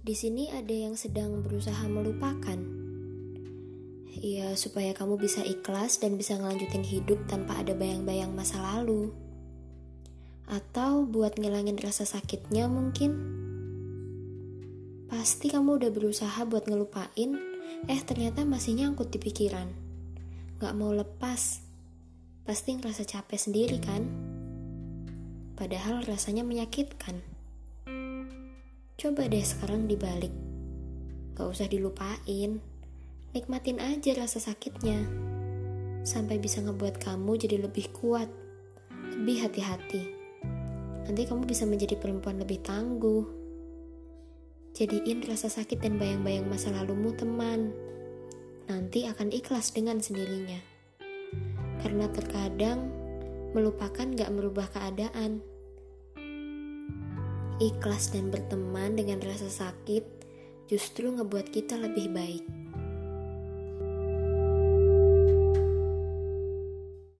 Di sini ada yang sedang berusaha melupakan. Ya, supaya kamu bisa ikhlas dan bisa ngelanjutin hidup tanpa ada bayang-bayang masa lalu. Atau buat ngilangin rasa sakitnya mungkin. Pasti kamu udah berusaha buat ngelupain, eh ternyata masih nyangkut di pikiran. Gak mau lepas. Pasti ngerasa capek sendiri kan? Padahal rasanya menyakitkan. Coba deh sekarang dibalik. Gak usah dilupain. Nikmatin aja rasa sakitnya. Sampai bisa ngebuat kamu jadi lebih kuat. Lebih hati-hati. Nanti kamu bisa menjadi perempuan lebih tangguh. Jadiin rasa sakit dan bayang-bayang masa lalumu teman. Nanti akan ikhlas dengan sendirinya. Karena terkadang melupakan gak merubah keadaan ikhlas dan berteman dengan rasa sakit justru ngebuat kita lebih baik.